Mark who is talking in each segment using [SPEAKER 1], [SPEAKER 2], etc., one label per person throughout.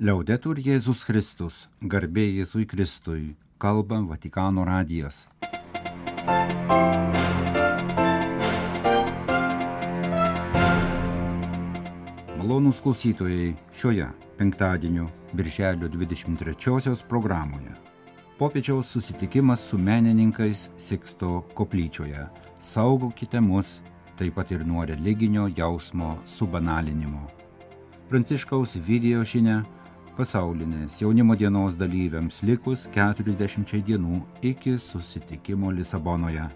[SPEAKER 1] Liaudetur Jėzus Kristus, garbė Jėzui Kristui, kalba Vatikano radijas. Malonus klausytojai šioje penktadienio birželio 23 programoje. Popiečiaus susitikimas su menininkais Siksto koplyčioje. Saugokite mus taip pat ir nuo religinio jausmo subanalinimo. Pranciškaus video žinia pasaulinės jaunimo dienos dalyviams likus 40 dienų iki susitikimo Lisabonoje.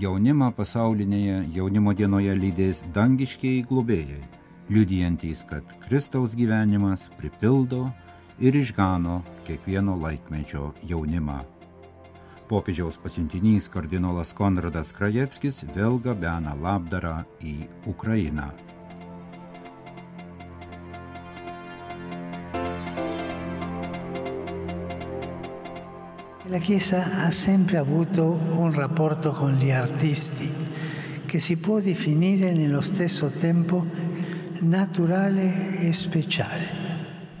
[SPEAKER 1] Jaunimą pasaulinėje jaunimo dienoje lydės dangiškiai globėjai, liudijantys, kad Kristaus gyvenimas pripildo ir išgano kiekvieno laikmečio jaunimą. Popiežiaus pasiuntinys kardinolas Konradas Krajevskis vėl gabena labdarą į Ukrainą.
[SPEAKER 2] La Chiesa ha sempre avuto un rapporto con gli artisti che si può definire nello stesso tempo naturale e speciale.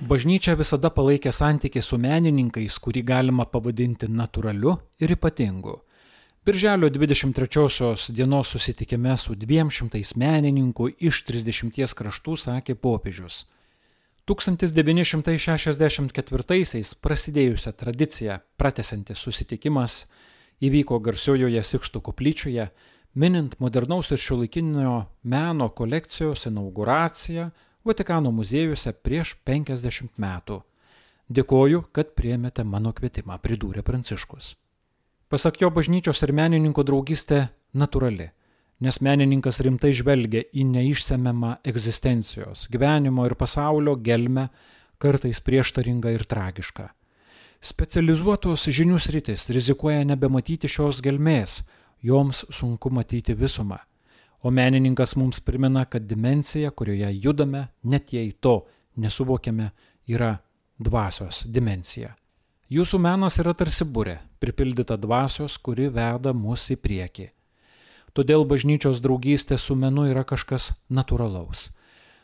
[SPEAKER 3] Bažnyčia visada palaikė santykį su menininkais, kurį galima pavadinti natūraliu ir ypatingu. Birželio 23 dienos susitikime su 200 menininkų iš 30 kraštų sakė popiežius. 1964-aisiais prasidėjusią tradiciją pratesantis susitikimas įvyko garsiojoje Sikstų koplyčioje, minint modernaus ir šiuolaikinio meno kolekcijos inauguraciją Vatikano muziejuose prieš 50 metų. Dėkoju, kad priemėte mano kvietimą, pridūrė Pranciškus. Pasak jo bažnyčios ir menininko draugystė natūrali, nes menininkas rimtai žvelgia į neišsemiamą egzistencijos, gyvenimo ir pasaulio gelmę, kartais prieštaringą ir tragišką. Specializuotos žinių sritis rizikuoja nebematyti šios gelmės, joms sunku matyti visumą O menininkas mums primena, kad dimensija, kurioje judame, net jei to nesuvokiame, yra dvasios dimensija. Jūsų menas yra tarsi burė, pripildyta dvasios, kuri veda mus į priekį. Todėl bažnyčios draugystė su menu yra kažkas natūralaus.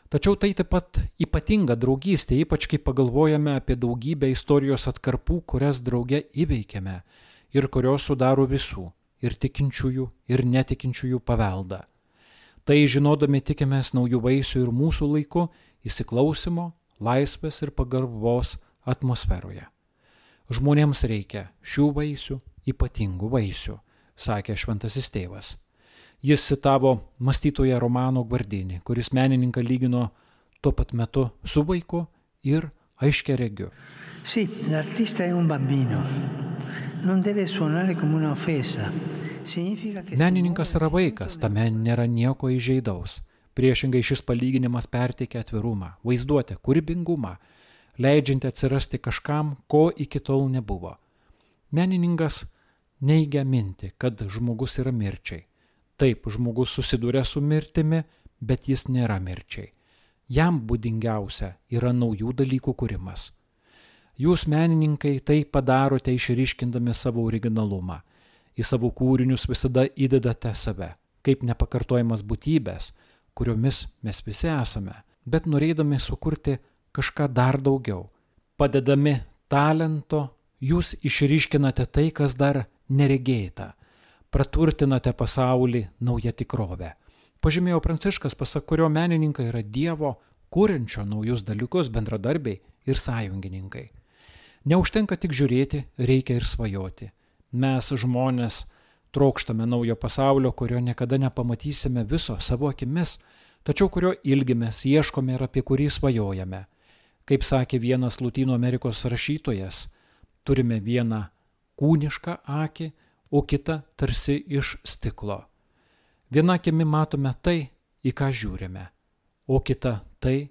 [SPEAKER 3] Tačiau tai taip pat ypatinga draugystė, ypač kai pagalvojame apie daugybę istorijos atkarpų, kurias drauge įveikėme ir kurios sudaro visų - ir tikinčiųjų, ir netikinčiųjų paveldą. Tai žinodami tikimės naujų vaisių ir mūsų laiku įsiklausimo, laisvės ir pagarbos atmosferoje. Žmonėms reikia šių vaisių, ypatingų vaisių, sakė šventasis tėvas. Jis citavo mąstytoją Romano Gvardinį, kuris menininką lygino tuo pat metu su vaiku ir aiškia regiu.
[SPEAKER 2] Sì, l'artista è un bambino. Non deve suonare come un'offesa,
[SPEAKER 3] Menininkas yra vaikas, tame nėra nieko įžeidaus. Priešingai šis palyginimas perteikia atvirumą, vaizduotę, kūrybingumą, leidžianti atsirasti kažkam, ko iki tol nebuvo. Menininkas neigia mintį, kad žmogus yra mirčiai. Taip, žmogus susiduria su mirtimi, bet jis nėra mirčiai. Jam būdingiausia yra naujų dalykų kūrimas. Jūs menininkai tai padarote išryškindami savo originalumą į savo kūrinius visada įdedate save, kaip nepakartojamas būtybės, kuriomis mes visi esame, bet norėdami sukurti kažką dar daugiau. Padedami talento, jūs išryškinate tai, kas dar neregėta, praturtinate pasaulį naują tikrovę. Pažymėjo Pranciškas, pasak kurio menininkai yra Dievo, kūrenčio naujus dalykus bendradarbiai ir sąjungininkai. Neužtenka tik žiūrėti, reikia ir svajoti. Mes žmonės trokštame naujo pasaulio, kurio niekada nepamatysime viso savo akimis, tačiau kurio ilgimės, ieškome ir apie kurį svajojame. Kaip sakė vienas Latino Amerikos rašytojas, turime vieną kūnišką akį, o kitą tarsi iš stiklo. Viena akimi matome tai, į ką žiūrime, o kita tai,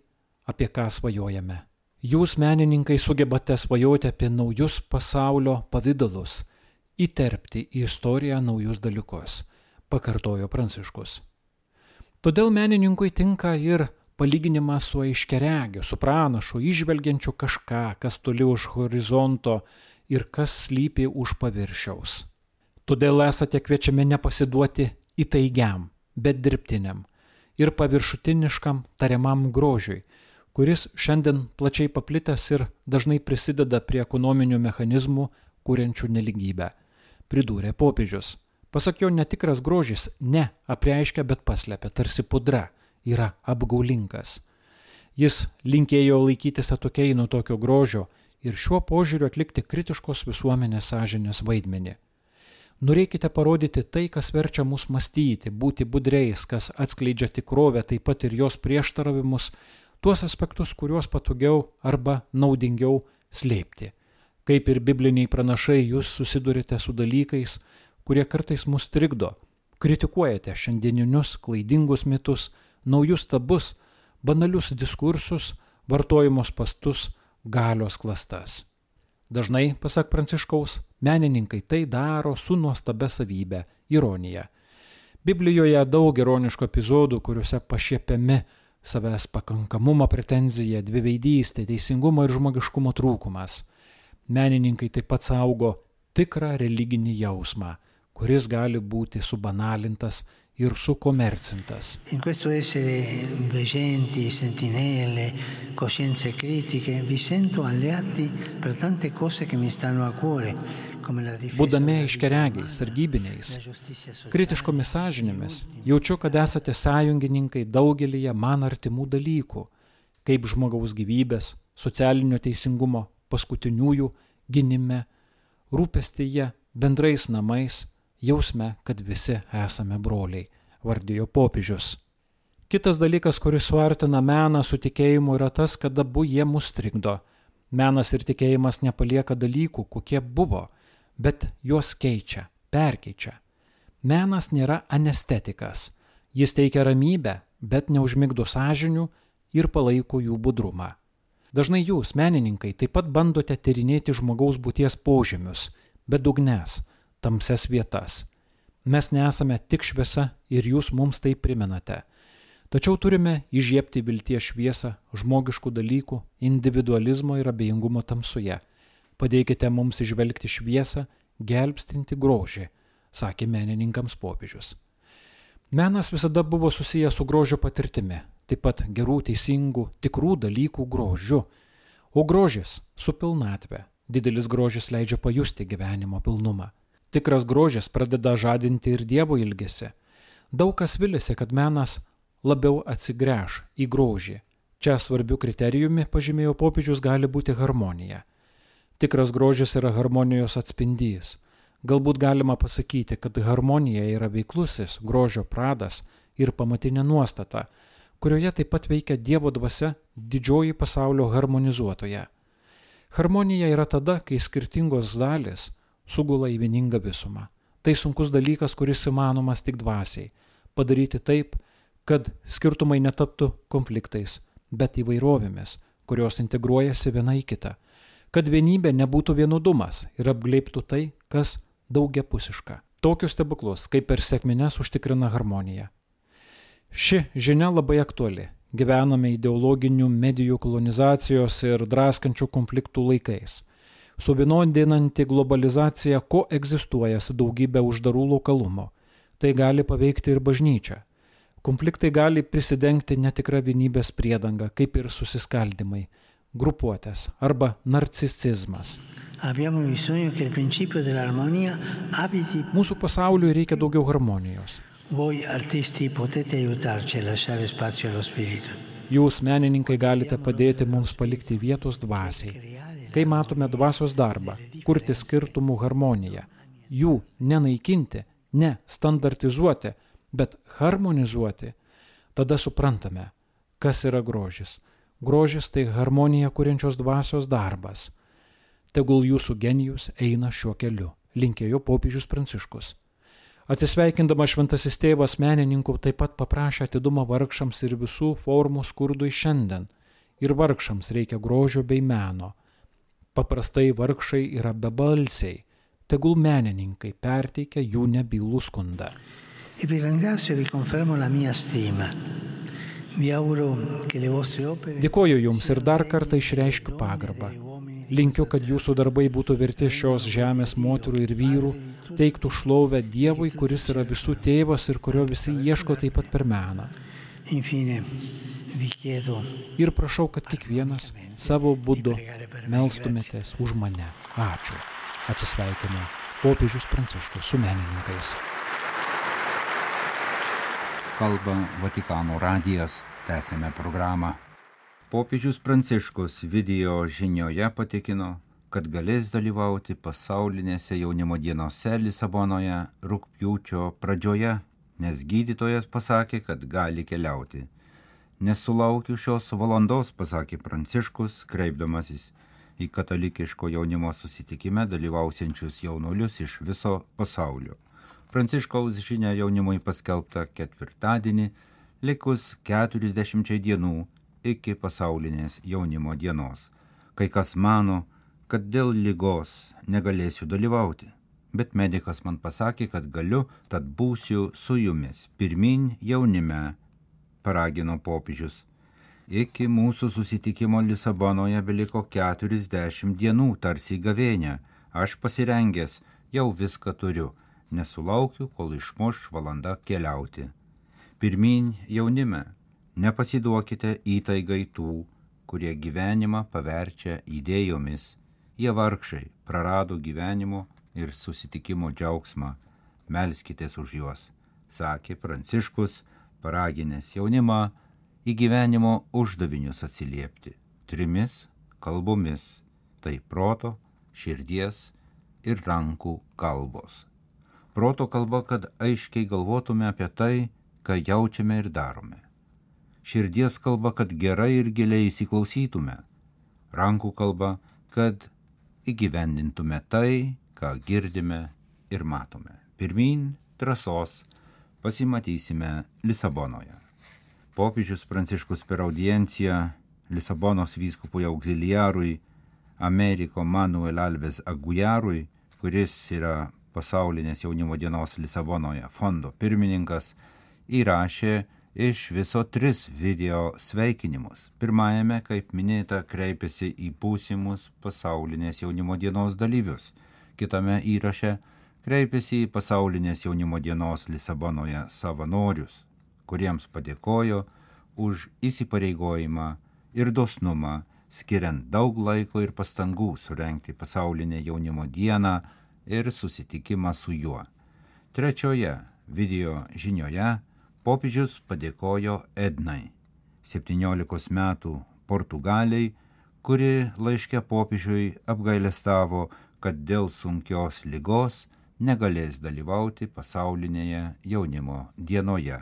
[SPEAKER 3] apie ką svajojame. Jūs menininkai sugebate svajoti apie naujus pasaulio pavydalus įterpti į istoriją naujus dalykus, pakartojo Pranciškus. Todėl menininkui tinka ir palyginimas su aiškeregiu, su pranašu, išvelgiančiu kažką, kas toli už horizonto ir kas slypi už paviršiaus. Todėl esate kviečiami nepasiduoti įtaigiam, bet dirbtiniam ir paviršutiniškam tariamam grožiui, kuris šiandien plačiai paplitęs ir dažnai prisideda prie ekonominių mechanizmų, kuriančių neligybę. Pridūrė popiežius. Pasak jo, netikras grožis ne apreiškia, bet paslepia, tarsi pudra, yra apgaulinkas. Jis linkėjo laikytis atokiai nuo tokio grožio ir šiuo požiūriu atlikti kritiškos visuomenės sąžinės vaidmenį. Norėkite parodyti tai, kas verčia mus mąstyti, būti budreis, kas atskleidžia tikrovę, taip pat ir jos prieštaravimus, tuos aspektus, kuriuos patogiau arba naudingiau slėpti. Kaip ir bibliniai pranašai, jūs susidurite su dalykais, kurie kartais mus trikdo, kritikuojate šiandieninius klaidingus mitus, naujus tabus, banalius diskursus, vartojimus pastus, galios klastas. Dažnai, pasak Pranciškaus, menininkai tai daro su nuostabia savybė - ironija. Biblijoje daug ironiškų epizodų, kuriuose pašiepiami savęs pakankamumo pretenzija, dviveidystė, teisingumo ir žmogiškumo trūkumas. Menininkai taip pat saugo tikrą religinį jausmą, kuris gali būti subanalintas ir sukomercintas.
[SPEAKER 2] In questo essere veggenti, sentinelle, coscienze critiche, vi sento alleati per tante cose che mi stanno a cuore.
[SPEAKER 3] Būdami iškeregiais, sargybiniais, kritiškomis sąžinėmis, jaučiu, kad esate sąjungininkai daugelyje man artimų dalykų, kaip žmogaus gyvybės, socialinio teisingumo, paskutiniųjų gynime, rūpestyje, bendrais namais, jausme, kad visi esame broliai, vardijo popiežius. Kitas dalykas, kuris suartina meną su tikėjimu, yra tas, kad abu jie mus trikdo. Menas ir tikėjimas nepalieka dalykų, kokie buvo, bet juos keičia, perkeičia. Menas nėra anestetikas. Jis teikia ramybę, bet neužmigdo sąžinių ir palaiko jų budrumą. Dažnai jūs, menininkai, taip pat bandote tyrinėti žmogaus būties požymius, bet dugnes, tamses vietas. Mes nesame tik šviesa ir jūs mums tai primenate. Tačiau turime įžiepti vilties šviesą žmogiškų dalykų, individualizmo ir abejingumo tamsoje. Padėkite mums išvelgti šviesą, gelbstinti grožį, sakė menininkams popiežius. Menas visada buvo susijęs su grožio patirtimi, taip pat gerų, teisingų, tikrų dalykų grožiu. O grožis su pilnatve. Didelis grožis leidžia pajusti gyvenimo pilnumą. Tikras grožis pradeda žadinti ir Dievo ilgesi. Daug kas vilisi, kad menas labiau atsigręž į grožį. Čia svarbių kriterijumi, pažymėjo popiežius, gali būti harmonija. Tikras grožis yra harmonijos atspindys. Galbūt galima pasakyti, kad harmonija yra veiklusis grožio pradas ir pamatinė nuostata, kurioje taip pat veikia Dievo dvasia didžioji pasaulio harmonizuotoje. Harmonija yra tada, kai skirtingos dalis sugula į vieningą visumą. Tai sunkus dalykas, kuris įmanomas tik dvasiai. Padaryti taip, kad skirtumai netaptų konfliktais, bet įvairovėmis, kurios integruojasi viena į kitą. Kad vienybė nebūtų vienudumas ir apgleiptų tai, kas daugiapusiška. Tokius stebuklus, kaip per sėkmines, užtikrina harmonija. Ši žinia labai aktuali. Gyvename ideologinių medijų kolonizacijos ir draskančių konfliktų laikais suvienodinanti globalizacija koegzistuoja su daugybė uždarų lokalumo. Tai gali paveikti ir bažnyčią. Konfliktai gali prisidengti netikrą vienybės priedangą, kaip ir susiskaldimai, grupuotės arba narcisizmas. Mūsų pasauliui reikia daugiau harmonijos. Jūs, menininkai, galite padėti mums palikti vietos dvasiai Kai matome dvasios darbą, kurti skirtumų harmoniją, jų nenaikinti, ne standartizuoti, bet harmonizuoti, tada suprantame, kas yra grožis. Grožis tai harmonija kuriančios dvasios darbas. Tegul jūsų genijus eina šiuo keliu, linkėjo popiežius Pranciškus. Atsisveikindama šventasis tėvas menininkų taip pat paprašė atidumą vargšams ir visų formų skurdui šiandien. Ir vargšams reikia grožio bei meno Paprastai vargšai yra bebalsiai, tegul menininkai perteikia jų nebylų skundą. Dėkoju Jums ir dar kartą išreiškiu pagarbą. Linkiu, kad Jūsų darbai būtų verti šios žemės moterų ir vyrų, teiktų šlovę Dievui, kuris yra visų tėvas ir kurio visi ieško taip pat per meną.
[SPEAKER 2] Infine,
[SPEAKER 3] Ir prašau, kad kiekvienas savo būdu melstumėtės už mane. Ačiū. Atsisveikinu popiežius Pranciškus su menininkais.
[SPEAKER 1] Kalba Vatikano radijas. Tęsėme programą. Popiežius Pranciškus video žinioje patikino, kad galės dalyvauti pasaulinėse jaunimo dienose Lisabonoje rūpjūčio pradžioje, nes gydytojas pasakė, kad gali keliauti. Nesulaukiu šios valandos, pasakė Pranciškus, kreipdamasis į katalikiško jaunimo susitikime dalyvausiančius jaunuolius iš viso pasaulio. Pranciškaus žinia jaunimui paskelbta ketvirtadienį, likus 40 dienų iki pasaulinės jaunimo dienos. Kai kas mano, kad dėl lygos negalėsiu dalyvauti. Bet medikas man pasakė, kad galiu, tad būsiu su jumis. Pirmin jaunime, paragino popiežius. Iki mūsų susitikimo Lisabonoje beliko 40 dienų, tarsi gavėnė. Aš pasirengęs, jau viską turiu. Nesulaukiu, kol išmoš valanda keliauti. Pirmin jaunime, nepasiduokite įtaigai tų, kurie gyvenimą paverčia idėjomis Jie vargšai prarado gyvenimo ir susitikimo džiaugsmą. Melskitės už juos, sakė Pranciškus, paraginęs jaunimą į gyvenimo uždavinius atsiliepti trimis kalbomis - tai proto, širdies ir rankų kalbos. Proto kalba, kad aiškiai galvotume apie tai, ką jaučiame ir darome. Širdies kalba, kad gerai ir giliai įsiklausytume. Rankų kalba, kad įgyvendintume tai, ką girdime ir matome. Pirmin trasos pasimatysime Lisabonoje. Popiežius Pranciškus per audienciją Lisabonos vyskupui auxiliarui Ameriko Manuel Alves Agujarui, kuris yra pasaulinės jaunimo dienos Lisabonoje fondo pirmininkas, įrašė iš viso tris video sveikinimus. Pirmajame, kaip minėta, kreipėsi į būsimus pasaulinės jaunimo dienos dalyvius. Kitame įraše kreipėsi į pasaulinės jaunimo dienos Lisabonoje savanorius, kuriems padėkojo už įsipareigojimą ir dosnumą, skiriant daug laiko ir pastangų surenkti pasaulinę jaunimo dieną ir susitikimą su juo. Trečioje video žinioje popiežius padėkojo Ednai, 17 metų Portugaliai, kuri laiškė popiežiui apgailestavo, kad dėl sunkios lygos negalės dalyvauti pasaulinėje jaunimo dienoje.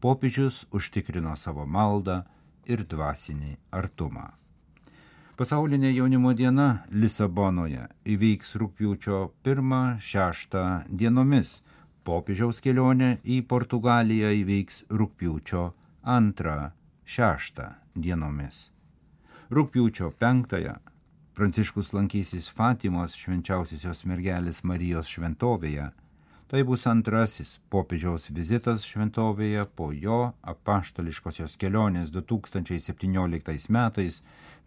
[SPEAKER 1] Popiežius užtikrino savo maldą ir dvasinį artumą. Pasaulinė jaunimo diena Lisabonoje įvyks rūpjūčio 1-6 dienomis popiežiaus kelionė į Portugaliją įvyks rūpiučio 2-6 dienomis. Rūpiučio 5 Pranciškus lankysis Fatimos švenčiausiosios mergelės Marijos šventovėje. Tai bus antrasis popiežiaus vizitas šventovėje po jo apaštališkosios kelionės 2017 metais,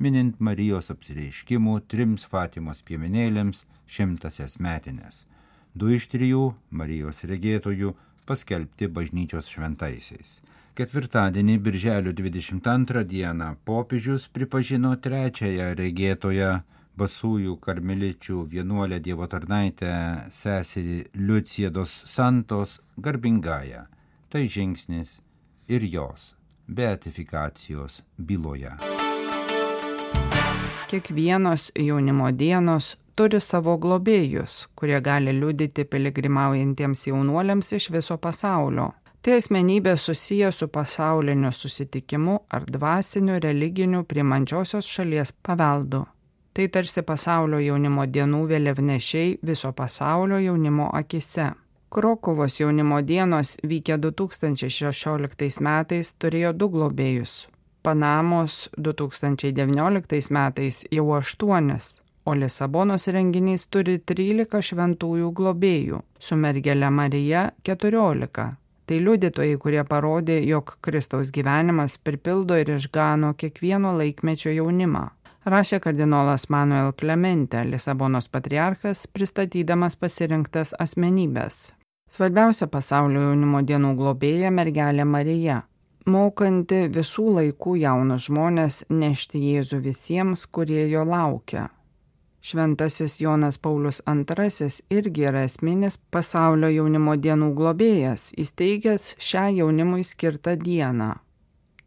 [SPEAKER 1] minint Marijos apsireiškimų trims Fatimos piemenėlėms šimtasias metinės du iš trijų Marijos regėtojų paskelbti bažnyčios šventaisiais. Ketvirtadienį, birželio 22 dieną, popiežius pripažino trečiąją regėtoją basųjų karmeličių vienuolę Dievo tarnaitę seserį Liuciedos Santos garbingąją. Tai žingsnis ir jos beatifikacijos byloje.
[SPEAKER 4] Kiekvienos jaunimo dienos turi savo globėjus, kurie gali liudyti piligrimaujantiems jaunuoliams iš viso pasaulio. Tai asmenybė susiję su pasauliniu susitikimu ar dvasiniu religiniu primančiosios šalies paveldu. Tai tarsi pasaulio jaunimo dienų vėliavnešiai viso pasaulio jaunimo akise. Krokovos jaunimo dienos vykę 2016 metais turėjo du globėjus. Panamos 2019 metais jau aštuonis o Lisabonos renginys turi 13 šventųjų globėjų, su mergelė Marija 14. Tai liudytojai, kurie parodė, jog Kristaus gyvenimas pripildo ir išgano kiekvieno laikmečio jaunimą. Rašė kardinolas Manuel Clemente, Lisabonos patriarchas, pristatydamas pasirinktas asmenybės. Svarbiausia pasaulio jaunimo dienų globėja mergelė Marija. Mokanti visų laikų jaunus žmonės nešti Jėzų visiems, kurie jo laukia. Šventasis Jonas Paulius II irgi yra esminis pasaulio jaunimo dienų globėjas, įsteigęs šią jaunimui skirtą dieną.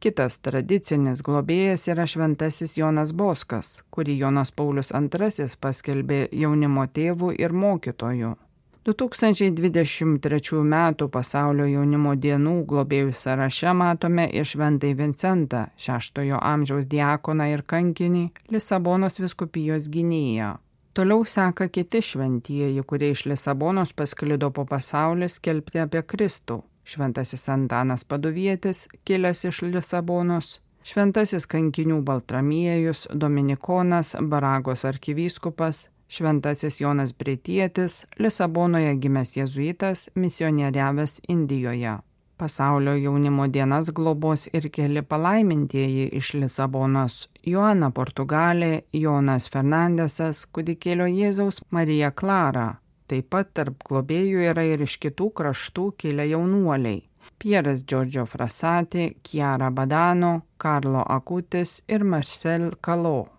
[SPEAKER 4] Kitas tradicinis globėjas yra šventasis Jonas Boskas, kurį Jonas Paulius II paskelbė jaunimo tėvų ir mokytojų. 2023 m. pasaulio jaunimo dienų globėjų sąraše matome ir Šventai Vincentą, šeštojo amžiaus diakoną ir kankinį, Lisabonos viskupijos gynėją. Toliau seka kiti šventieji, kurie iš Lisabonos pasklido po pasaulį skelbti apie Kristų. Šventasis Antanas Paduvietis, kilęs iš Lisabonos, Šventasis kankinių Baltramiejus, Dominikonas, Baragos arkivyskupas, Šventasis Jonas Bretietis, Lisabonoje gimęs jėzuitas, misionieriavęs Indijoje. Pasaulio jaunimo dienas globos ir keli palaimintieji iš Lisabonos - Joana Portugalė, Jonas Fernandesas, kudikėlio Jėzaus Marija Klara. Taip pat tarp globėjų yra ir iš kitų kraštų kilę jaunuoliai. Pieras Giorgio Frasati, Chiara Badano, Karlo Akutis ir Marcel Kalo.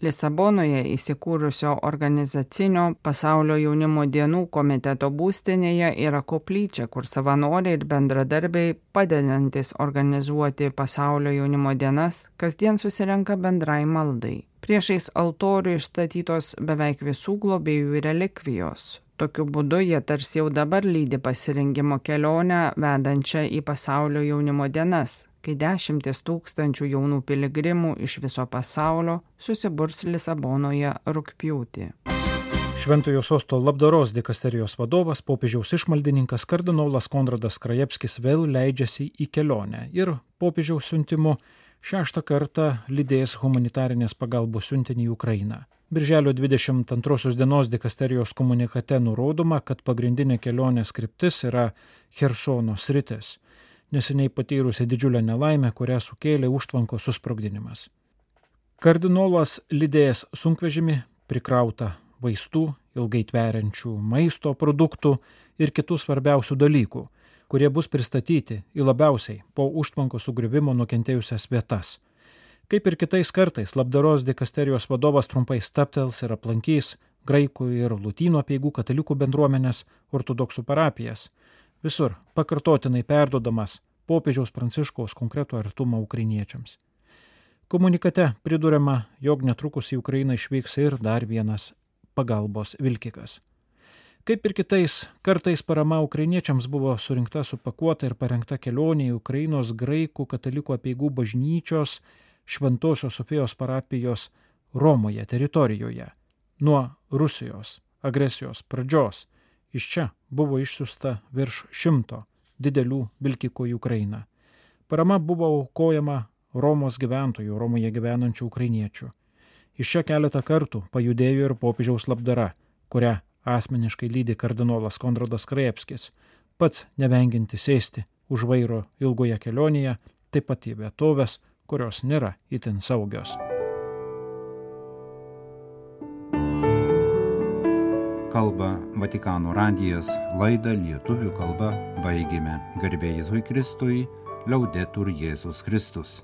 [SPEAKER 4] Lisabonoje įsikūrusio organizacinio pasaulio jaunimo dienų komiteto būstinėje yra koplyčia, kur savanoriai ir bendradarbiai padedantis organizuoti pasaulio jaunimo dienas kasdien susirenka bendrai maldai. Priešais altorių išstatytos beveik visų globėjų relikvijos. Tokiu būdu jie tarsi jau dabar lydi pasirinkimo kelionę vedančią į pasaulio jaunimo dienas, kai dešimtis tūkstančių jaunų piligrimų iš viso pasaulio susiburs Lisabonoje rūpjūtį.
[SPEAKER 3] Šventojo sosto labdaros dikasterijos vadovas, popiežiaus išmaldininkas kardinolas Konradas Krajevskis vėl leidžiasi į kelionę ir popiežiaus siuntimu šeštą kartą lydės humanitarinės pagalbos siuntinį į Ukrainą. Birželio 22 dienos dikasterijos komunikate nurodoma, kad pagrindinė kelionės kryptis yra Hersono sritis, neseniai patyrusi didžiulę nelaimę, kurią sukėlė užtvanko susprogdinimas. Kardinolas lydėjęs sunkvežimį prikrauta vaistų, ilgai tveriančių maisto produktų ir kitų svarbiausių dalykų, kurie bus pristatyti į labiausiai po užtvanko sugriuvimo nukentėjusias vietas Kaip ir kitais kartais, labdaros dikasterijos vadovas trumpai staptels ir aplankys graikų ir lūtynų apieigų katalikų bendruomenės ortodoksų parapijas, visur pakartotinai perdodamas popiežiaus pranciškaus konkretų artumą ukrainiečiams. Komunikate pridurima, jog netrukus į Ukrainą išvyks ir dar vienas pagalbos vilkikas. Kaip ir kitais kartais parama ukrainiečiams buvo surinkta, supakuota ir parengta kelionė į Ukrainos graikų katalikų apieigų bažnyčios Šventosios Sofijos parapijos Romoje teritorijoje nuo Rusijos agresijos pradžios. Iš čia buvo išsiusta virš šimto didelių vilkikų į Ukrainą. Parama buvo aukojama Romos gyventojų, Romoje gyvenančių ukrainiečių. Iš čia keletą kartų pajudėjo ir popiežiaus labdara, kurią asmeniškai lydi kardinolas Konradas Krajevskis, pats nevenginti sėsti už vairo ilgoje kelionėje, taip pat į vietovės, kurios nėra itin saugios.
[SPEAKER 1] Kalba Vatikano radijas laidą lietuvių kalba baigėme. Garbėjai Jėzui Kristui, liaudetur Jėzus Kristus.